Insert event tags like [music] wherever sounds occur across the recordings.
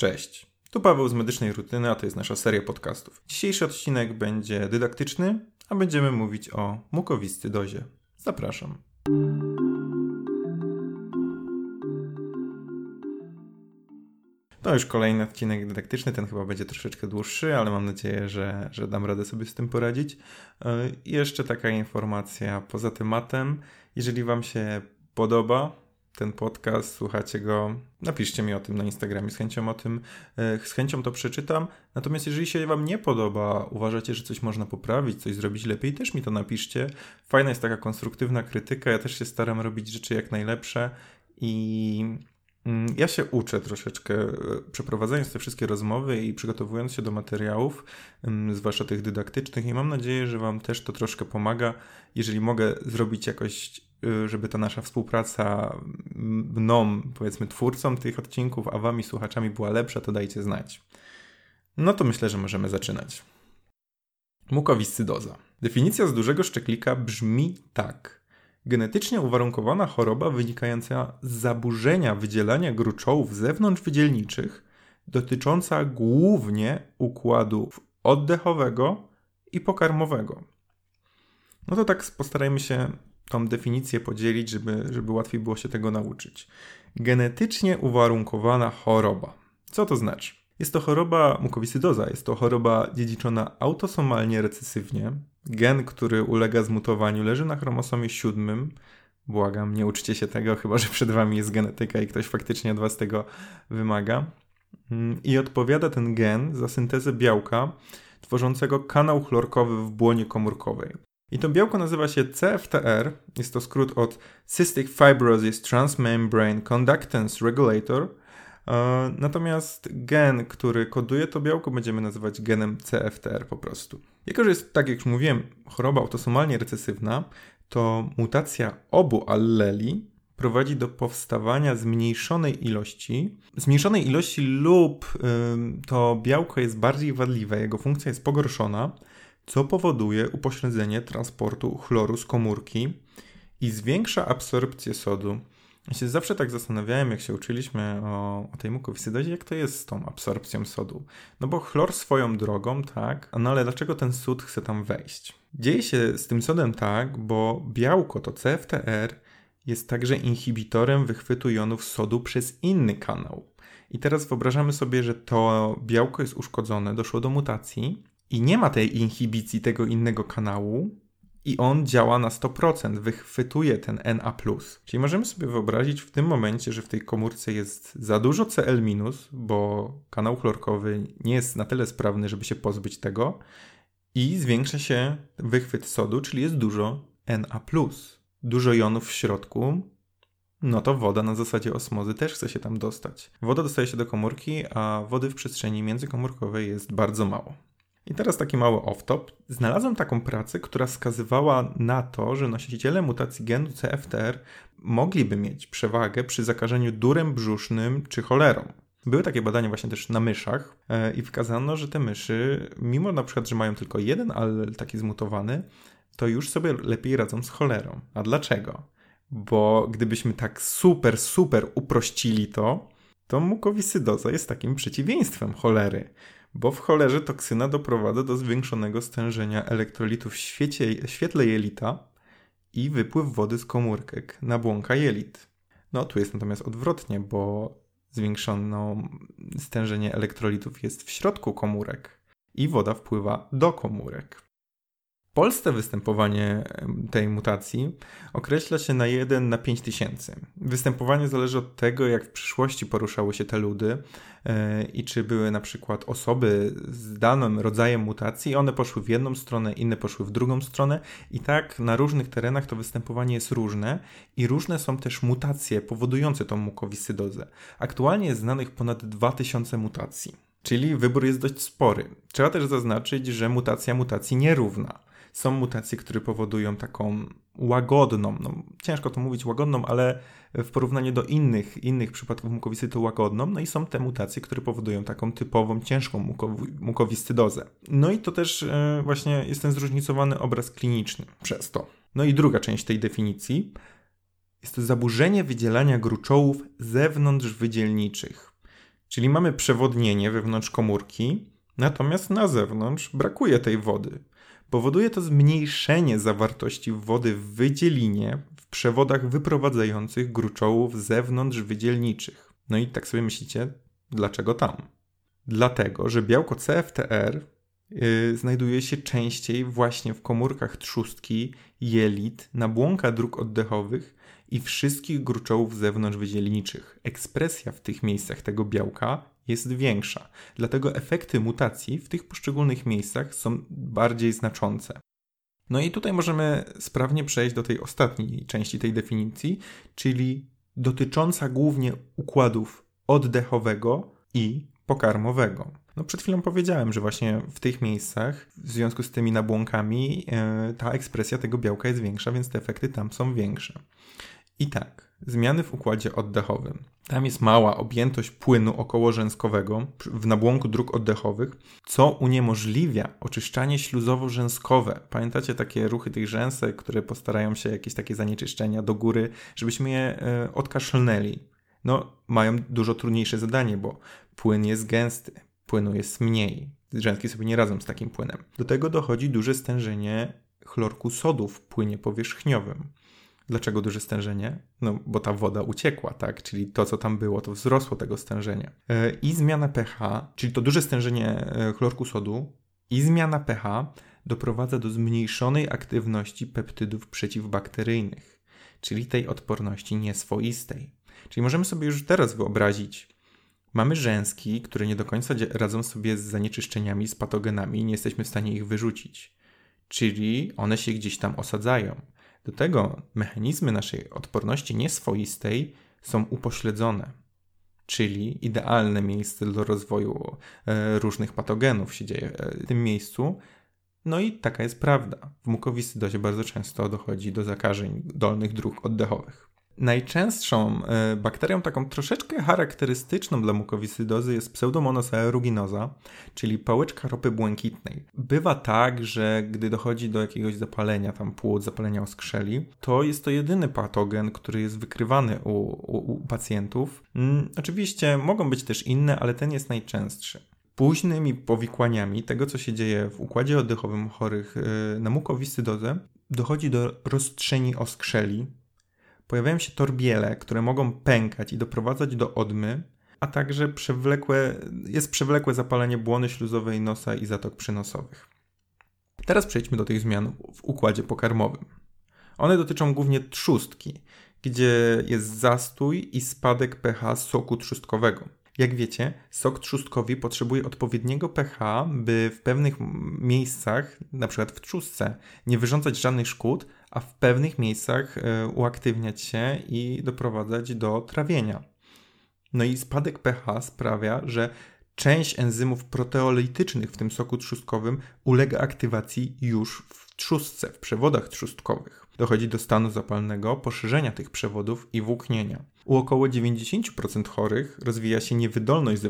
Cześć. Tu Paweł z Medycznej Rutyny, a to jest nasza seria podcastów. Dzisiejszy odcinek będzie dydaktyczny, a będziemy mówić o mukowiscydozie. Zapraszam. To już kolejny odcinek dydaktyczny, ten chyba będzie troszeczkę dłuższy, ale mam nadzieję, że, że dam radę sobie z tym poradzić. I jeszcze taka informacja poza tematem. Jeżeli Wam się podoba, ten podcast, słuchacie go, napiszcie mi o tym na Instagramie, z chęcią o tym, e, z chęcią to przeczytam. Natomiast jeżeli się Wam nie podoba, uważacie, że coś można poprawić, coś zrobić lepiej, też mi to napiszcie. Fajna jest taka konstruktywna krytyka, ja też się staram robić rzeczy jak najlepsze i mm, ja się uczę troszeczkę, e, przeprowadzając te wszystkie rozmowy i przygotowując się do materiałów, mm, zwłaszcza tych dydaktycznych, i mam nadzieję, że Wam też to troszkę pomaga. Jeżeli mogę zrobić jakoś żeby ta nasza współpraca mną, powiedzmy, twórcą tych odcinków, a wami, słuchaczami była lepsza, to dajcie znać. No to myślę, że możemy zaczynać. Mukowiscydoza. Definicja z dużego szczeklika brzmi tak. Genetycznie uwarunkowana choroba wynikająca z zaburzenia wydzielania gruczołów zewnątrzwydzielniczych, dotycząca głównie układu oddechowego i pokarmowego. No to tak postarajmy się tą definicję podzielić, żeby, żeby łatwiej było się tego nauczyć. Genetycznie uwarunkowana choroba. Co to znaczy? Jest to choroba mukowiscydoza, jest to choroba dziedziczona autosomalnie recesywnie. Gen, który ulega zmutowaniu, leży na chromosomie 7. Błagam, nie uczcie się tego, chyba że przed wami jest genetyka i ktoś faktycznie od was tego wymaga. Mm, I odpowiada ten gen za syntezę białka tworzącego kanał chlorkowy w błonie komórkowej. I to białko nazywa się CFTR, jest to skrót od Cystic Fibrosis Transmembrane Conductance Regulator. E, natomiast gen, który koduje to białko, będziemy nazywać genem CFTR po prostu. Jako, że jest, tak jak już mówiłem, choroba autosomalnie recesywna, to mutacja obu alleli prowadzi do powstawania zmniejszonej ilości, zmniejszonej ilości lub to białko jest bardziej wadliwe, jego funkcja jest pogorszona, co powoduje upośledzenie transportu chloru z komórki i zwiększa absorpcję sodu. Ja się zawsze tak zastanawiałem, jak się uczyliśmy o, o tej mukowiscydozie, jak to jest z tą absorpcją sodu. No bo chlor swoją drogą, tak, no ale dlaczego ten sód chce tam wejść? Dzieje się z tym sodem tak, bo białko, to CFTR, jest także inhibitorem wychwytu jonów sodu przez inny kanał. I teraz wyobrażamy sobie, że to białko jest uszkodzone, doszło do mutacji i nie ma tej inhibicji tego innego kanału, i on działa na 100%, wychwytuje ten Na. Czyli możemy sobie wyobrazić w tym momencie, że w tej komórce jest za dużo Cl-, bo kanał chlorkowy nie jest na tyle sprawny, żeby się pozbyć tego, i zwiększa się wychwyt sodu, czyli jest dużo Na. Dużo jonów w środku, no to woda na zasadzie osmozy też chce się tam dostać. Woda dostaje się do komórki, a wody w przestrzeni międzykomórkowej jest bardzo mało. I teraz taki mały off-top. Znalazłem taką pracę, która wskazywała na to, że nosiciele mutacji genu CFTR mogliby mieć przewagę przy zakażeniu durem brzusznym czy cholerą. Były takie badania właśnie też na myszach e, i wykazano, że te myszy, mimo na przykład, że mają tylko jeden allel taki zmutowany, to już sobie lepiej radzą z cholerą. A dlaczego? Bo gdybyśmy tak super, super uprościli to, to mukowiscydoza jest takim przeciwieństwem cholery bo w cholerze toksyna doprowadza do zwiększonego stężenia elektrolitów w świecie, świetle jelita i wypływ wody z komórek na błąka jelit. No tu jest natomiast odwrotnie, bo zwiększone stężenie elektrolitów jest w środku komórek i woda wpływa do komórek. Polsce występowanie tej mutacji określa się na 1 na 5 tysięcy. Występowanie zależy od tego, jak w przyszłości poruszały się te ludy yy, i czy były na przykład osoby z danym rodzajem mutacji, one poszły w jedną stronę, inne poszły w drugą stronę i tak na różnych terenach to występowanie jest różne i różne są też mutacje powodujące tą mukowiscydozę. Aktualnie jest znanych ponad 2000 mutacji. Czyli wybór jest dość spory. Trzeba też zaznaczyć, że mutacja mutacji nierówna są mutacje, które powodują taką łagodną, no, ciężko to mówić łagodną, ale w porównaniu do innych, innych przypadków mukowiscy to łagodną, no i są te mutacje, które powodują taką typową, ciężką mukowiscydozę. No i to też e, właśnie jest ten zróżnicowany obraz kliniczny przez to. No i druga część tej definicji jest to zaburzenie wydzielania gruczołów zewnątrzwydzielniczych. Czyli mamy przewodnienie wewnątrz komórki, natomiast na zewnątrz brakuje tej wody. Powoduje to zmniejszenie zawartości wody w wydzielinie w przewodach wyprowadzających gruczołów zewnątrz wydzielniczych. No i tak sobie myślicie, dlaczego tam? Dlatego, że białko CFTR yy, znajduje się częściej właśnie w komórkach trzustki, jelit, nabłonka dróg oddechowych i wszystkich gruczołów zewnątrz wydzielniczych. Ekspresja w tych miejscach tego białka jest większa, dlatego efekty mutacji w tych poszczególnych miejscach są bardziej znaczące. No i tutaj możemy sprawnie przejść do tej ostatniej części tej definicji, czyli dotycząca głównie układów oddechowego i pokarmowego. No przed chwilą powiedziałem, że właśnie w tych miejscach, w związku z tymi nabłąkami, e, ta ekspresja tego białka jest większa, więc te efekty tam są większe. I tak, zmiany w układzie oddechowym. Tam jest mała objętość płynu okołorzęskowego w nabłonku dróg oddechowych, co uniemożliwia oczyszczanie śluzowo-rzęskowe. Pamiętacie takie ruchy tych rzęsek, które postarają się jakieś takie zanieczyszczenia do góry, żebyśmy je e, odkaszlnęli. No, mają dużo trudniejsze zadanie, bo płyn jest gęsty, płynu jest mniej. Rzęski sobie nie radzą z takim płynem. Do tego dochodzi duże stężenie chlorku sodu w płynie powierzchniowym. Dlaczego duże stężenie? No, bo ta woda uciekła, tak? Czyli to, co tam było, to wzrosło tego stężenia. E, I zmiana pH, czyli to duże stężenie e, chlorku sodu i zmiana pH doprowadza do zmniejszonej aktywności peptydów przeciwbakteryjnych, czyli tej odporności nieswoistej. Czyli możemy sobie już teraz wyobrazić, mamy rzęski, które nie do końca radzą sobie z zanieczyszczeniami, z patogenami, nie jesteśmy w stanie ich wyrzucić. Czyli one się gdzieś tam osadzają. Do tego mechanizmy naszej odporności nieswoistej są upośledzone, czyli idealne miejsce do rozwoju e, różnych patogenów się dzieje w tym miejscu. No i taka jest prawda. W mukowiscydozie bardzo często dochodzi do zakażeń dolnych dróg oddechowych. Najczęstszą e, bakterią taką troszeczkę charakterystyczną dla mukowiscydozy jest pseudomonas aeruginosa, czyli pałeczka ropy błękitnej. Bywa tak, że gdy dochodzi do jakiegoś zapalenia tam płuc, zapalenia oskrzeli, to jest to jedyny patogen, który jest wykrywany u, u, u pacjentów. Mm, oczywiście mogą być też inne, ale ten jest najczęstszy późnymi powikłaniami tego, co się dzieje w układzie oddechowym chorych e, na mukowiscydozę, dochodzi do roztrzeni oskrzeli, Pojawiają się torbiele, które mogą pękać i doprowadzać do odmy, a także przewlekłe, jest przewlekłe zapalenie błony śluzowej nosa i zatok przynosowych. Teraz przejdźmy do tych zmian w układzie pokarmowym. One dotyczą głównie trzustki, gdzie jest zastój i spadek pH soku trzustkowego. Jak wiecie, sok trzustkowy potrzebuje odpowiedniego pH, by w pewnych miejscach, np. w trzustce, nie wyrządzać żadnych szkód, a w pewnych miejscach e, uaktywniać się i doprowadzać do trawienia. No i spadek pH sprawia, że część enzymów proteolitycznych w tym soku trzustkowym ulega aktywacji już w trzustce, w przewodach trzustkowych. Dochodzi do stanu zapalnego, poszerzenia tych przewodów i włóknienia. U około 90% chorych rozwija się niewydolność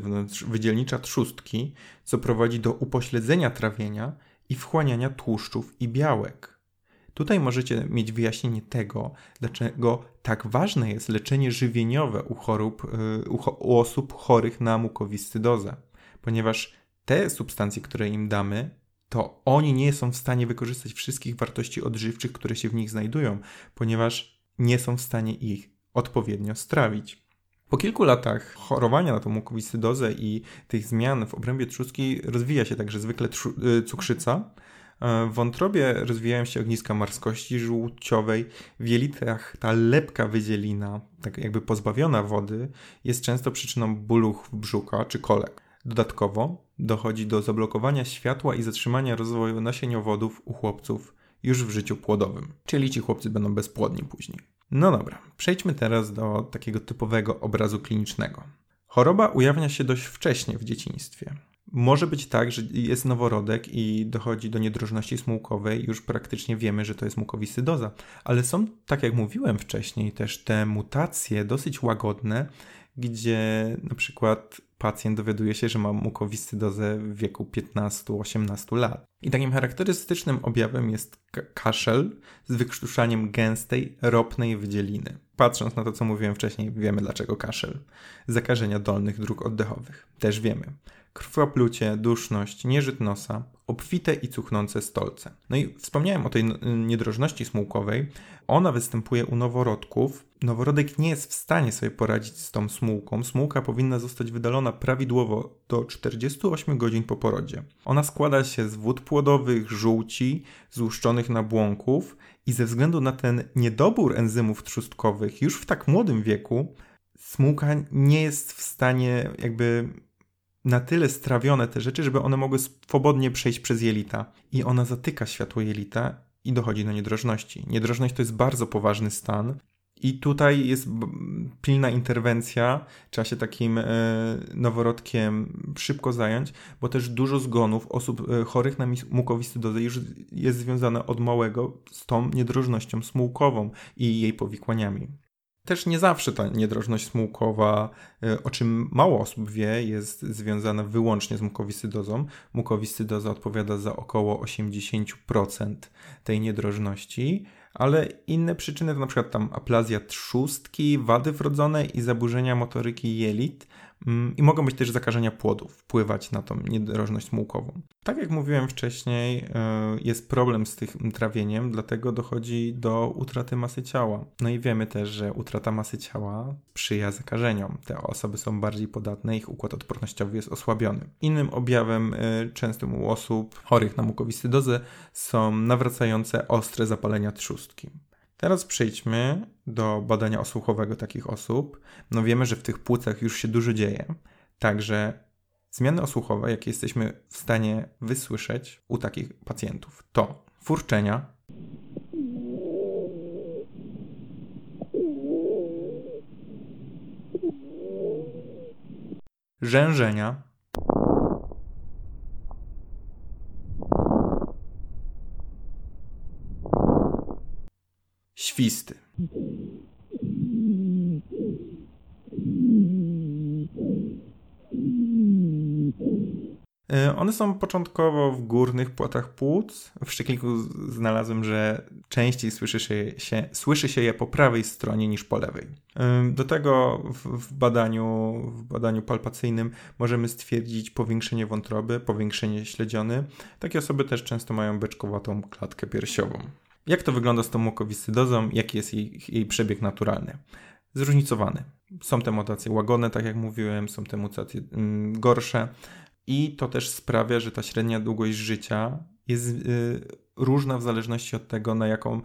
wydzielnicza trzustki, co prowadzi do upośledzenia trawienia i wchłaniania tłuszczów i białek. Tutaj możecie mieć wyjaśnienie tego, dlaczego tak ważne jest leczenie żywieniowe u, chorób, y, u, osób chorych na mukowiscydozę, ponieważ te substancje, które im damy, to oni nie są w stanie wykorzystać wszystkich wartości odżywczych, które się w nich znajdują, ponieważ nie są w stanie ich odpowiednio strawić. Po kilku latach chorowania na tą mukowiscydozę i tych zmian w obrębie trzustki rozwija się także zwykle y, cukrzyca, w wątrobie rozwijają się ogniska marskości żółciowej, w jelitach ta lepka wydzielina, tak jakby pozbawiona wody, jest często przyczyną bólu brzucha czy kolek. Dodatkowo dochodzi do zablokowania światła i zatrzymania rozwoju nasieniowodów u chłopców już w życiu płodowym, czyli ci chłopcy będą bezpłodni później. No dobra, przejdźmy teraz do takiego typowego obrazu klinicznego. Choroba ujawnia się dość wcześnie w dzieciństwie. Może być tak, że jest noworodek i dochodzi do niedrożności smułkowej, już praktycznie wiemy, że to jest mukowiscydoza, ale są, tak jak mówiłem wcześniej, też te mutacje dosyć łagodne, gdzie na przykład pacjent dowiaduje się, że ma mukowiscydozę w wieku 15-18 lat. I takim charakterystycznym objawem jest kaszel z wykrztuszaniem gęstej, ropnej wydzieliny. Patrząc na to, co mówiłem wcześniej, wiemy dlaczego kaszel. Zakażenia dolnych dróg oddechowych. Też wiemy krwoplucie, duszność, nieżyt nosa, obfite i cuchnące stolce. No i wspomniałem o tej niedrożności smułkowej. Ona występuje u noworodków. Noworodek nie jest w stanie sobie poradzić z tą smułką. Smułka powinna zostać wydalona prawidłowo do 48 godzin po porodzie. Ona składa się z wód płodowych, żółci, złuszczonych nabłonków i ze względu na ten niedobór enzymów trzustkowych już w tak młodym wieku smułka nie jest w stanie jakby na tyle strawione te rzeczy, żeby one mogły swobodnie przejść przez jelita. I ona zatyka światło jelita i dochodzi do niedrożności. Niedrożność to jest bardzo poważny stan. I tutaj jest pilna interwencja, trzeba się takim e, noworodkiem szybko zająć, bo też dużo zgonów osób e, chorych na mukowiscydozę już jest związane od małego z tą niedrożnością smułkową i jej powikłaniami. Też nie zawsze ta niedrożność smułkowa, e, o czym mało osób wie, jest związana wyłącznie z mukowiscydozą. Mukowiscydoza odpowiada za około 80% tej niedrożności, ale inne przyczyny to na przykład tam aplazja trzustki, wady wrodzone i zaburzenia motoryki jelit I mogą być też zakażenia płodów, wpływać na tą niedrożność smułkową. Tak jak mówiłem wcześniej, e, jest problem z tym trawieniem, dlatego dochodzi do utraty masy ciała. No i wiemy też, że utrata masy ciała sprzyja zakażeniom. Te osoby są bardziej podatne, ich układ odpornościowy jest osłabiony. Innym objawem e, częstym u osób chorych na mukowiscydozę są nawracające ostre zapalenia trzustki. Teraz przejdźmy do badania osłuchowego takich osób. No wiemy, że w tych płucach już się dużo dzieje. Także zmiany osłuchowe, jakie jesteśmy w stanie wysłyszeć u takich pacjentów, to furczenia, rzężenia, świsty. E, one są początkowo w górnych płatach płuc. W szczekliku znalazłem, że częściej słyszy się, słyszy się je po prawej stronie niż po lewej. E, do tego w, badaniu, w badaniu palpacyjnym możemy stwierdzić powiększenie wątroby, powiększenie śledziony. Takie osoby też często mają beczkowatą klatkę piersiową. Jak to wygląda z tą mukowiscydozą? Jaki jest jej, jej przebieg naturalny? Zróżnicowany. Są te mutacje łagodne, tak jak mówiłem, są te mutacje mm, gorsze i to też sprawia, że ta średnia długość życia jest y, różna w zależności od tego, na jaką, y,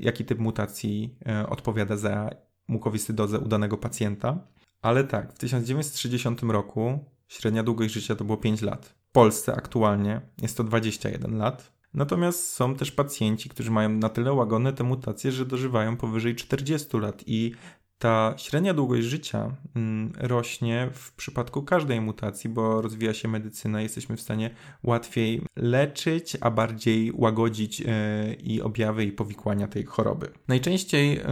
jaki typ mutacji y, odpowiada za mukowiscydozę u danego pacjenta. Ale tak, w 1930 roku średnia długość życia to było 5 lat. W Polsce aktualnie jest to 21 lat. Natomiast są też pacjenci, którzy mają na tyle łagodne te mutacje, że dożywają powyżej 40 lat i ta średnia długość życia mm, rośnie w przypadku każdej mutacji, bo rozwija się medycyna, jesteśmy w stanie łatwiej leczyć, a bardziej łagodzić e, i objawy i powikłania tej choroby. Najczęściej e,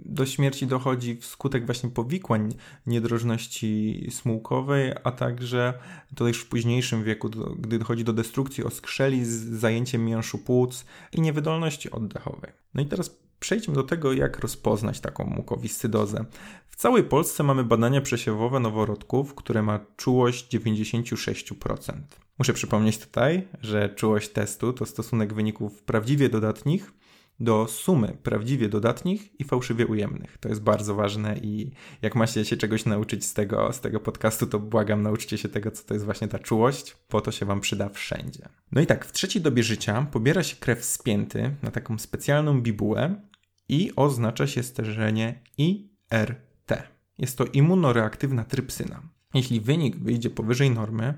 do śmierci dochodzi wskutek właśnie powikłań niedrożności smułkowej, a także to już w późniejszym wieku, gdy dochodzi do destrukcji oskrzeli z zajęciem mięszu płuc i niewydolności oddechowej. No i teraz Przejdźmy do tego, jak rozpoznać taką mukowiscydozę. W całej Polsce mamy badania przesiewowe noworodków, które ma czułość 96%. Muszę przypomnieć tutaj, że czułość testu to stosunek wyników prawdziwie dodatnich do sumy prawdziwie dodatnich i fałszywie ujemnych. To jest bardzo ważne i jak macie się czegoś nauczyć z tego, z tego podcastu, to błagam, nauczcie się tego, co to jest właśnie ta czułość, po to się wam przyda wszędzie. No i tak, w trzeciej dobie życia pobiera się krew spięty na taką specjalną bibułę, i oznacza się stężenie IRT. Jest to immunoreaktywna trypsyna. Jeśli wynik wyjdzie powyżej normy,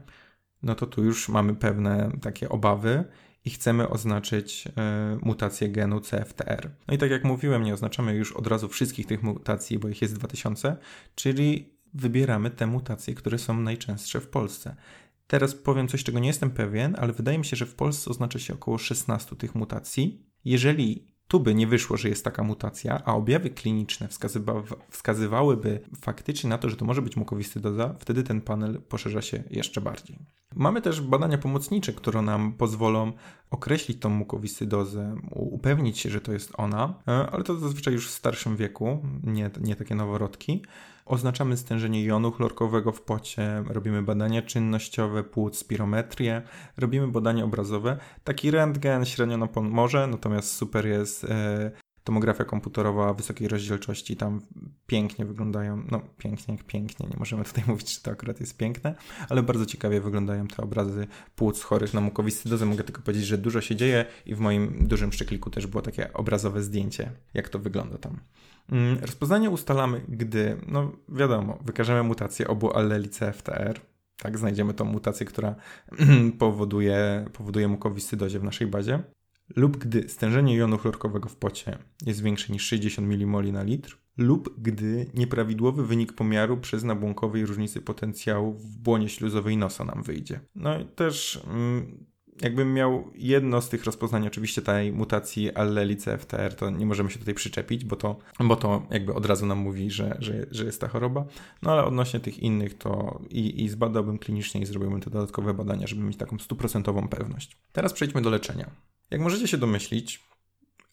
no to tu już mamy pewne takie obawy i chcemy oznaczyć y, mutację genu CFTR. No i tak jak mówiłem, nie oznaczamy już od razu wszystkich tych mutacji, bo ich jest 2000, czyli wybieramy te mutacje, które są najczęstsze w Polsce. Teraz powiem coś, czego nie jestem pewien, ale wydaje mi się, że w Polsce oznacza się około 16 tych mutacji. Jeżeli tu by nie wyszło, że jest taka mutacja, a objawy kliniczne wskazywa wskazywałyby faktycznie na to, że to może być mukowiscydoza, wtedy ten panel poszerza się jeszcze bardziej. Mamy też badania pomocnicze, które nam pozwolą określić tą mukowiscydozę, upewnić się, że to jest ona, e, ale to zazwyczaj już w starszym wieku, nie, nie takie noworodki. Oznaczamy stężenie jonu chlorkowego w pocie, robimy badania czynnościowe, płuc, spirometrię, robimy badania obrazowe. Taki rentgen średnio nam pomoże, natomiast super jest e, tomografia komputerowa wysokiej rozdzielczości, tam pięknie wyglądają, no pięknie jak pięknie, nie możemy tutaj [laughs] mówić, czy to akurat jest piękne, ale bardzo ciekawie wyglądają te obrazy płuc chorych na mukowiscydozę. Mogę tylko powiedzieć, że dużo się dzieje i w moim dużym przykliku też było takie obrazowe zdjęcie, jak to wygląda tam. Mm, rozpoznanie ustalamy, gdy, no wiadomo, wykażemy mutację obu alleli CFTR, tak, znajdziemy tą mutację, która [clears throat] powoduje, powoduje mukowiscydozie w naszej bazie, lub gdy stężenie jonu chlorkowego w pocie jest większe niż 60 mmol na litr, lub gdy nieprawidłowy wynik pomiaru przez nabłonkowej różnicy potencjału w błonie śluzowej nosa nam wyjdzie. No i też mm, jakbym miał jedno z tych rozpoznań, oczywiście tej mutacji alleli CFTR, to nie możemy się tutaj przyczepić, bo to, bo to jakby od razu nam mówi, że, że, że jest ta choroba. No ale odnośnie tych innych to i, i zbadałbym klinicznie i zrobiłbym te dodatkowe badania, żeby mieć taką stuprocentową pewność. Teraz przejdźmy do leczenia. Jak możecie się domyślić,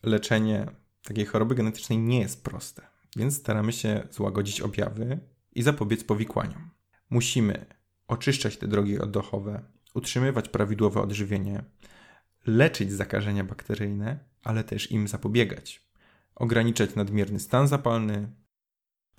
leczenie takiej choroby genetycznej nie jest proste, więc staramy się złagodzić objawy i zapobiec powikłaniom. Musimy oczyszczać te drogi oddechowe, utrzymywać prawidłowe odżywienie, leczyć zakażenia bakteryjne, ale też im zapobiegać, ograniczać nadmierny stan zapalny.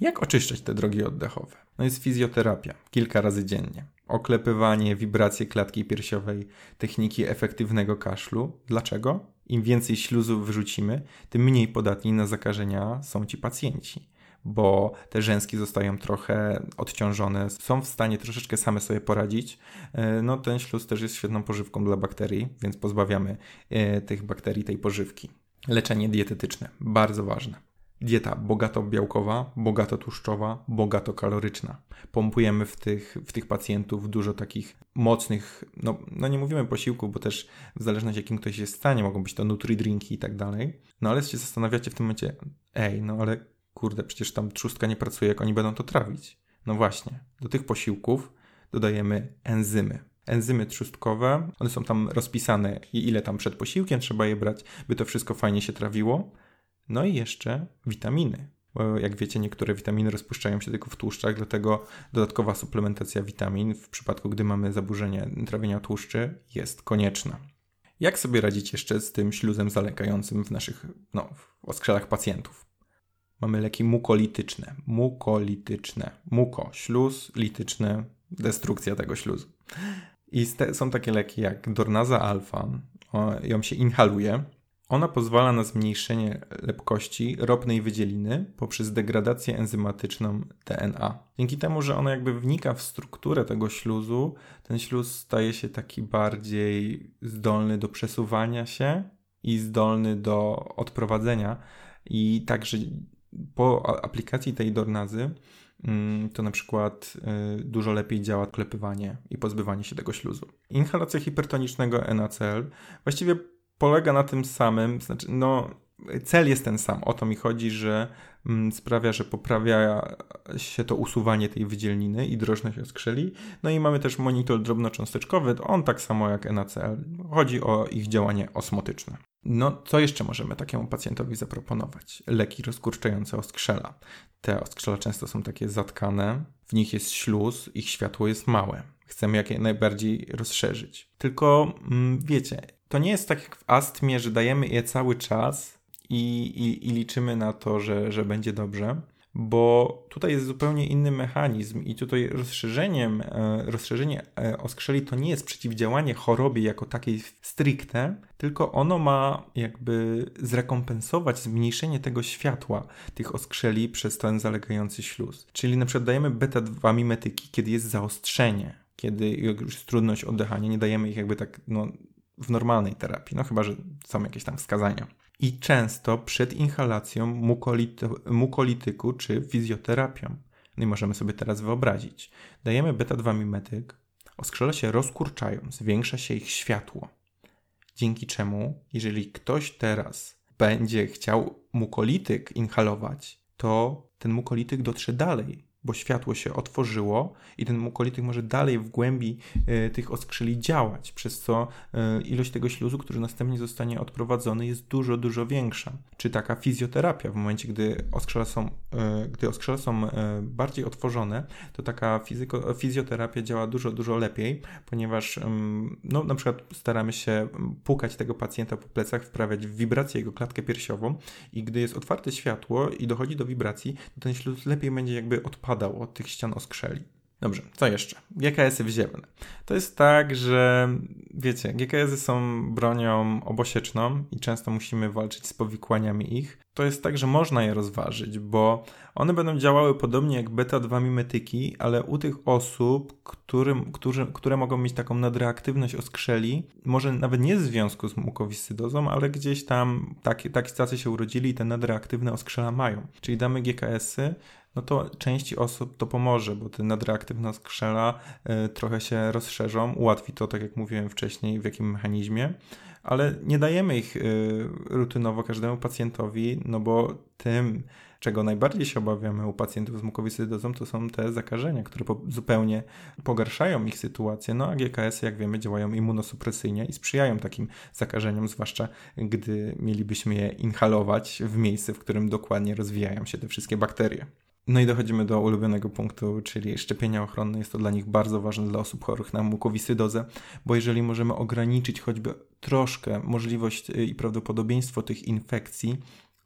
Jak oczyszczać te drogi oddechowe? No jest fizjoterapia, kilka razy dziennie. Oklepywanie, wibracje klatki piersiowej, techniki efektywnego kaszlu. Dlaczego? Im więcej śluzów wyrzucimy, tym mniej podatni na zakażenia są ci pacjenci bo te rzęski zostają trochę odciążone, są w stanie troszeczkę same sobie poradzić. E, no ten śluz też jest świetną pożywką dla bakterii, więc pozbawiamy e, tych bakterii tej pożywki. Leczenie dietetyczne, bardzo ważne. Dieta bogato białkowa, bogato tłuszczowa, bogato kaloryczna. Pompujemy w tych, w tych pacjentów dużo takich mocnych, no, no nie mówimy posiłków, bo też w zależności jakim ktoś jest w stanie, mogą być to nutri-drinki i tak dalej. No ale się zastanawiacie w tym momencie, ej, no ale kurde, przecież tam trzustka nie pracuje, jak oni będą to trawić. No właśnie, do tych posiłków dodajemy enzymy. Enzymy trzustkowe, one są tam rozpisane, ile tam przed posiłkiem trzeba je brać, by to wszystko fajnie się trawiło. No i jeszcze witaminy. Jak wiecie, niektóre witaminy rozpuszczają się tylko w tłuszczach, dlatego dodatkowa suplementacja witamin w przypadku, gdy mamy zaburzenie trawienia tłuszczy, jest konieczna. Jak sobie radzić jeszcze z tym śluzem zalekającym w naszych no, w oskrzelach pacjentów? mamy leki mukolityczne. Mukolityczne. Muko, śluz, lityczny, destrukcja tego śluzu. I są takie leki jak Dornaza alfa, ją się inhaluje. Ona pozwala na zmniejszenie lepkości ropnej wydzieliny poprzez degradację enzymatyczną DNA. Dzięki temu, że ona jakby wnika w strukturę tego śluzu, ten śluz staje się taki bardziej zdolny do przesuwania się i zdolny do odprowadzenia. I także po aplikacji tej Dornazy mm, to na przykład y, dużo lepiej działa klepywanie i pozbywanie się tego śluzu. Inhalacja hipertonicznego NaCl właściwie polega na tym samym, znaczy no cel jest ten sam. O to mi chodzi, że mm, sprawia, że poprawia się to usuwanie tej wydzielniny i drożność oskrzeli. No i mamy też monitor drobnocząsteczkowy, on tak samo jak NaCl. Chodzi o ich działanie osmotyczne. No, co jeszcze możemy takiemu pacjentowi zaproponować? Leki rozkurczające oskrzela. Te oskrzela często są takie zatkane, w nich jest śluz, ich światło jest małe. Chcemy jak najbardziej rozszerzyć. Tylko mm, wiecie, to nie jest tak jak w astmie, że dajemy je cały czas i, i, i liczymy na to, że, że będzie dobrze bo tutaj jest zupełnie inny mechanizm i tutaj rozszerzeniem, e, rozszerzenie e, oskrzeli to nie jest przeciwdziałanie chorobie jako takiej stricte, tylko ono ma jakby zrekompensować zmniejszenie tego światła tych oskrzeli przez ten zalegający śluz. Czyli na przykład dajemy beta-2 mimetyki, kiedy jest zaostrzenie, kiedy już jest trudność oddychania, nie dajemy ich jakby tak no, w normalnej terapii, no chyba, że są jakieś tam wskazania i często przed inhalacją mukolity, mukolityku czy fizjoterapią. No i możemy sobie teraz wyobrazić. Dajemy beta-2 mimetyk, oskrzele się rozkurczają, zwiększa się ich światło. Dzięki czemu, jeżeli ktoś teraz będzie chciał mukolityk inhalować, to ten mukolityk dotrze dalej bo światło się otworzyło i ten mukolityk może dalej w głębi y, tych oskrzeli działać, przez co y, ilość tego śluzu, który następnie zostanie odprowadzony, jest dużo, dużo większa. Czy taka fizjoterapia, w momencie, gdy oskrzela są, y, gdy oskrzela są bardziej otworzone, to taka fizyko, fizjoterapia działa dużo, dużo lepiej, ponieważ no, na przykład staramy się pukać tego pacjenta po plecach, wprawiać w wibrację jego klatkę piersiową i gdy jest otwarte światło i dochodzi do wibracji, to ten śluz lepiej będzie jakby odpadał od tych ścian oskrzeli. Dobrze, co jeszcze? GKS-y wziewne. To jest tak, że wiecie, GKS-y są bronią obosieczną i często musimy walczyć z powikłaniami ich. To jest tak, że można je rozważyć, bo one będą działały podobnie jak beta-2 mimetyki, ale u tych osób, którym, którzy, które mogą mieć taką nadreaktywność oskrzeli, może nawet nie w związku z mukowiscydozą, ale gdzieś tam takie, tacy się urodzili i te nadreaktywne oskrzela mają. Czyli damy GKS-y, no to części osób to pomoże, bo te nadreaktywne skrzela y, trochę się rozszerzą, ułatwi to, tak jak mówiłem wcześniej, w jakim mechanizmie, ale nie dajemy ich y, rutynowo każdemu pacjentowi, no bo tym, czego najbardziej się obawiamy u pacjentów z mukowiscydozą, to są te zakażenia, które po, zupełnie pogarszają ich sytuację. No a GKS, jak wiemy, działają immunosupresyjnie i sprzyjają takim zakażeniom, zwłaszcza gdy mielibyśmy je inhalować w miejsce, w którym dokładnie rozwijają się te wszystkie bakterie. No i dochodzimy do ulubionego punktu, czyli szczepienia ochronne. Jest to dla nich bardzo ważne dla osób chorych na mukowiscydozę, bo jeżeli możemy ograniczyć choćby troszkę możliwość y, i prawdopodobieństwo tych infekcji,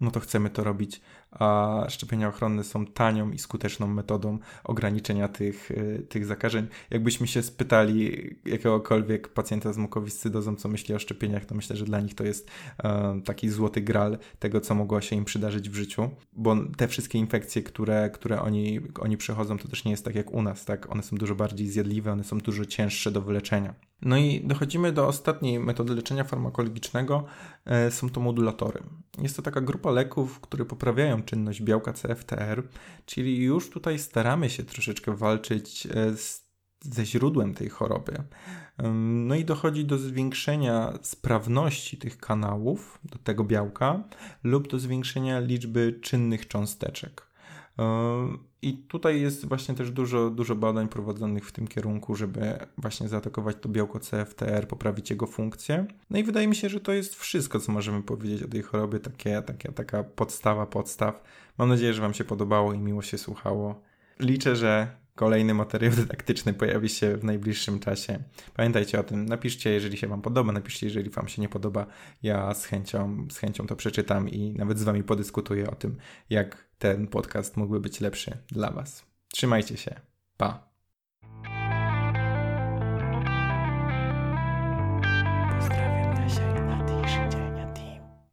no to chcemy to robić, a szczepienia ochronne są tanią i skuteczną metodą ograniczenia tych, y, tych zakażeń. Jakbyśmy się spytali jakiegokolwiek pacjenta z mukowiscydozą, co myśli o szczepieniach, to myślę, że dla nich to jest e, taki złoty gral tego, co mogło się im przydarzyć w życiu, bo te wszystkie infekcje, które, które oni, oni przechodzą, to też nie jest tak jak u nas, tak? One są dużo bardziej zjadliwe, one są dużo cięższe do wyleczenia. No i dochodzimy do ostatniej metody leczenia farmakologicznego. E, są to modulatory. Jest to taka grupa leków, które poprawiają czynność białka CFTR, czyli już tutaj staramy się troszeczkę walczyć e, z, ze źródłem tej choroby. No i dochodzi do zwiększenia sprawności tych kanałów, do tego białka, lub do zwiększenia liczby czynnych cząsteczek. I tutaj jest właśnie też dużo, dużo badań prowadzonych w tym kierunku, żeby właśnie zaatakować to białko CFTR, poprawić jego funkcję. No i wydaje mi się, że to jest wszystko, co możemy powiedzieć o tej chorobie, takie, takie, taka podstawa podstaw. Mam nadzieję, że Wam się podobało i miło się słuchało. Liczę, że Kolejny materiał dydaktyczny pojawi się w najbliższym czasie. Pamiętajcie o tym, napiszcie, jeżeli się Wam podoba, napiszcie, jeżeli Wam się nie podoba. Ja z chęcią, z chęcią to przeczytam i nawet z Wami podyskutuję o tym, jak ten podcast mógłby być lepszy dla Was. Trzymajcie się. Pa.